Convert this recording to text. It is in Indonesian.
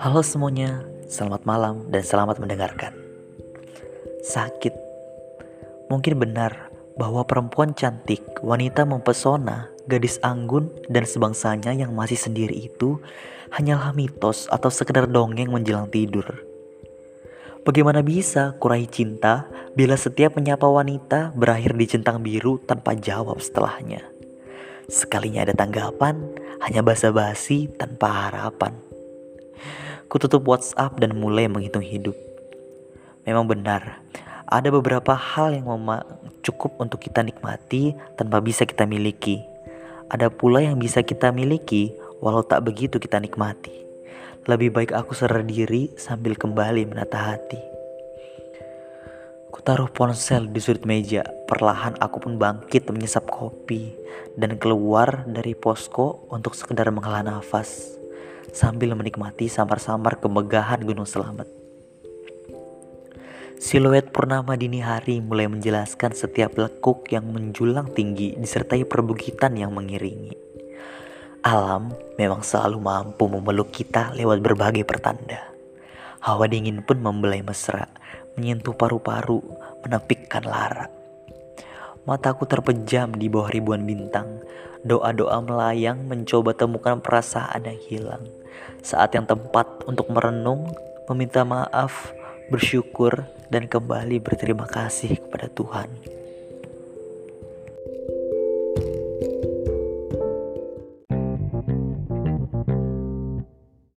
Halo semuanya, selamat malam dan selamat mendengarkan. Sakit, mungkin benar bahwa perempuan cantik, wanita mempesona, gadis anggun, dan sebangsanya yang masih sendiri itu hanyalah mitos atau sekedar dongeng menjelang tidur. Bagaimana bisa kurai cinta bila setiap menyapa wanita berakhir di centang biru tanpa jawab setelahnya? Sekalinya ada tanggapan, hanya basa-basi tanpa harapan. Kututup WhatsApp dan mulai menghitung hidup. Memang benar, ada beberapa hal yang cukup untuk kita nikmati tanpa bisa kita miliki. Ada pula yang bisa kita miliki walau tak begitu kita nikmati. Lebih baik aku sadar diri sambil kembali menata hati. Kutaruh ponsel di sudut meja, perlahan aku pun bangkit menyesap kopi dan keluar dari posko untuk sekedar menghela nafas sambil menikmati samar-samar kemegahan Gunung Selamet. Siluet purnama dini hari mulai menjelaskan setiap lekuk yang menjulang tinggi disertai perbukitan yang mengiringi. Alam memang selalu mampu memeluk kita lewat berbagai pertanda. Hawa dingin pun membelai mesra, menyentuh paru-paru, menepikkan lara. Mataku terpejam di bawah ribuan bintang. Doa-doa melayang mencoba temukan perasaan yang hilang. Saat yang tepat untuk merenung, meminta maaf, bersyukur, dan kembali berterima kasih kepada Tuhan.